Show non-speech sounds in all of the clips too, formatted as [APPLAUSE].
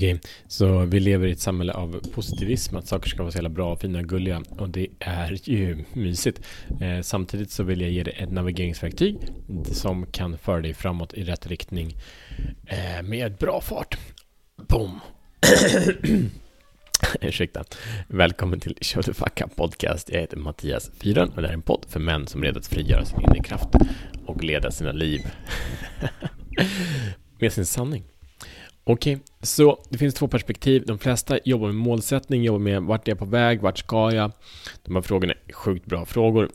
Okej, okay, så vi lever i ett samhälle av positivism, att saker ska vara så jävla bra, fina och gulliga och det är ju [LAUGHS] mysigt. Eh, samtidigt så vill jag ge dig ett navigeringsverktyg som kan föra dig framåt i rätt riktning eh, med bra fart. Boom! [COUGHS] Ursäkta. Välkommen till Show the Fuck Up Podcast. Jag heter Mattias Fyran och det här är en podd för män som redo att frigöra sin inre kraft och leda sina liv [LAUGHS] med sin sanning. Okej, okay, så det finns två perspektiv. De flesta jobbar med målsättning, jobbar med vart är jag på väg, vart ska jag? De här frågorna är sjukt bra frågor.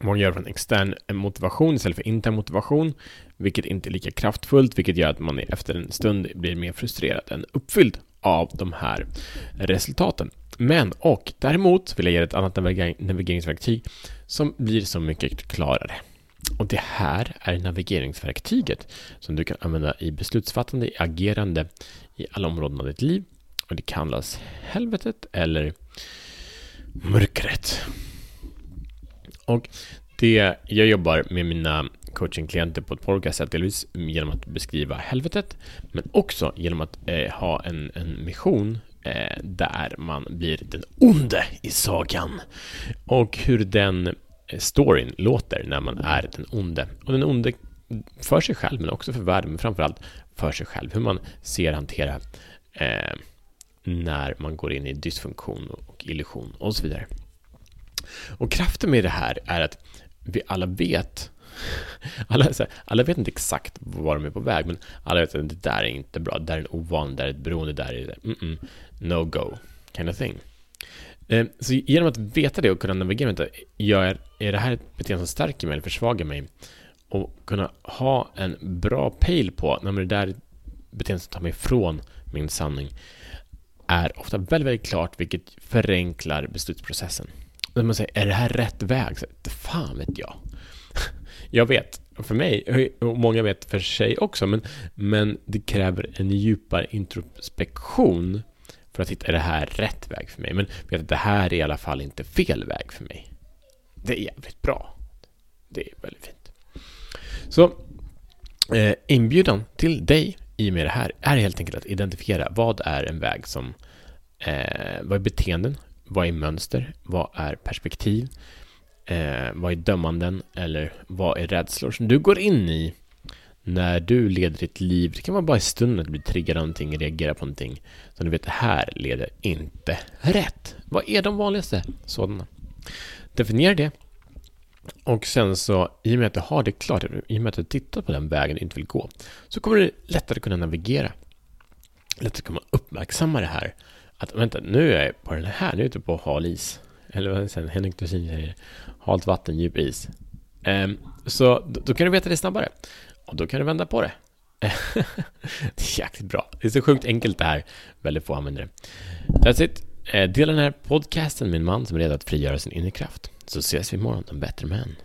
Många gör från extern motivation istället för intern motivation, vilket inte är lika kraftfullt, vilket gör att man efter en stund blir mer frustrerad än uppfylld av de här resultaten. Men, och däremot vill jag ge ett annat navigeringsverktyg som blir så mycket klarare. Och det här är navigeringsverktyget som du kan använda i beslutsfattande, i agerande i alla områden av ditt liv. Och det kallas helvetet eller mörkret. Och det, jag jobbar med mina coachingklienter på ett olika sätt, delvis genom att beskriva helvetet, men också genom att eh, ha en, en mission eh, där man blir den onde i sagan. Och hur den Eh, storyn låter när man är den onde. Och den onde för sig själv, men också för världen, men framförallt för sig själv. Hur man ser hantera eh, när man går in i dysfunktion och illusion och så vidare. Och kraften med det här är att vi alla vet [LAUGHS] alla, alla vet inte exakt var de är på väg, men alla vet att det där är inte bra, det där är en ovan, det där är ett beroende, det där är mm -mm, no go, kind of thing. Eh, så genom att veta det och kunna navigera runt det, gör, är det här ett beteende som stärker mig eller försvagar mig? Och kunna ha en bra pejl på, när det där beteendet som tar mig ifrån min sanning, är ofta väldigt, väldigt klart, vilket förenklar beslutsprocessen. När man säger, är det här rätt väg? Så, fan vet jag. [LAUGHS] jag vet, för mig, och många vet för sig också, men, men det kräver en djupare introspektion för att hitta, är det här rätt väg för mig? Men vet att det här är i alla fall inte fel väg för mig. Det är jävligt bra. Det är väldigt fint. Så eh, inbjudan till dig i och med det här är helt enkelt att identifiera vad är en väg som, eh, vad är beteenden, vad är mönster, vad är perspektiv, eh, vad är dömanden eller vad är rädslor som du går in i när du leder ditt liv, det kan vara bara i stunden att du blir triggad av någonting, reagerar på någonting, så du vet, det här leder inte rätt. Vad är de vanligaste sådana? Definiera det. Och sen så, i och med att du har det klart, i och med att du tittar på den vägen du inte vill gå, så kommer du lättare kunna navigera. Lättare kunna uppmärksamma det här. Att vänta, nu är jag på den här, nu är jag ute på hal is. Eller vad säger Henrik Dorsin säger, halt vatten, djup is. Ehm, så då, kan du veta det snabbare. Och då kan du vända på det. [LAUGHS] det är jäkligt bra. Det är så sjukt enkelt det här. Väldigt få använder det. That's it. Eh, dela den här podcasten med en man som är redo att frigöra sin inre kraft. Så ses vi imorgon, en bättre män.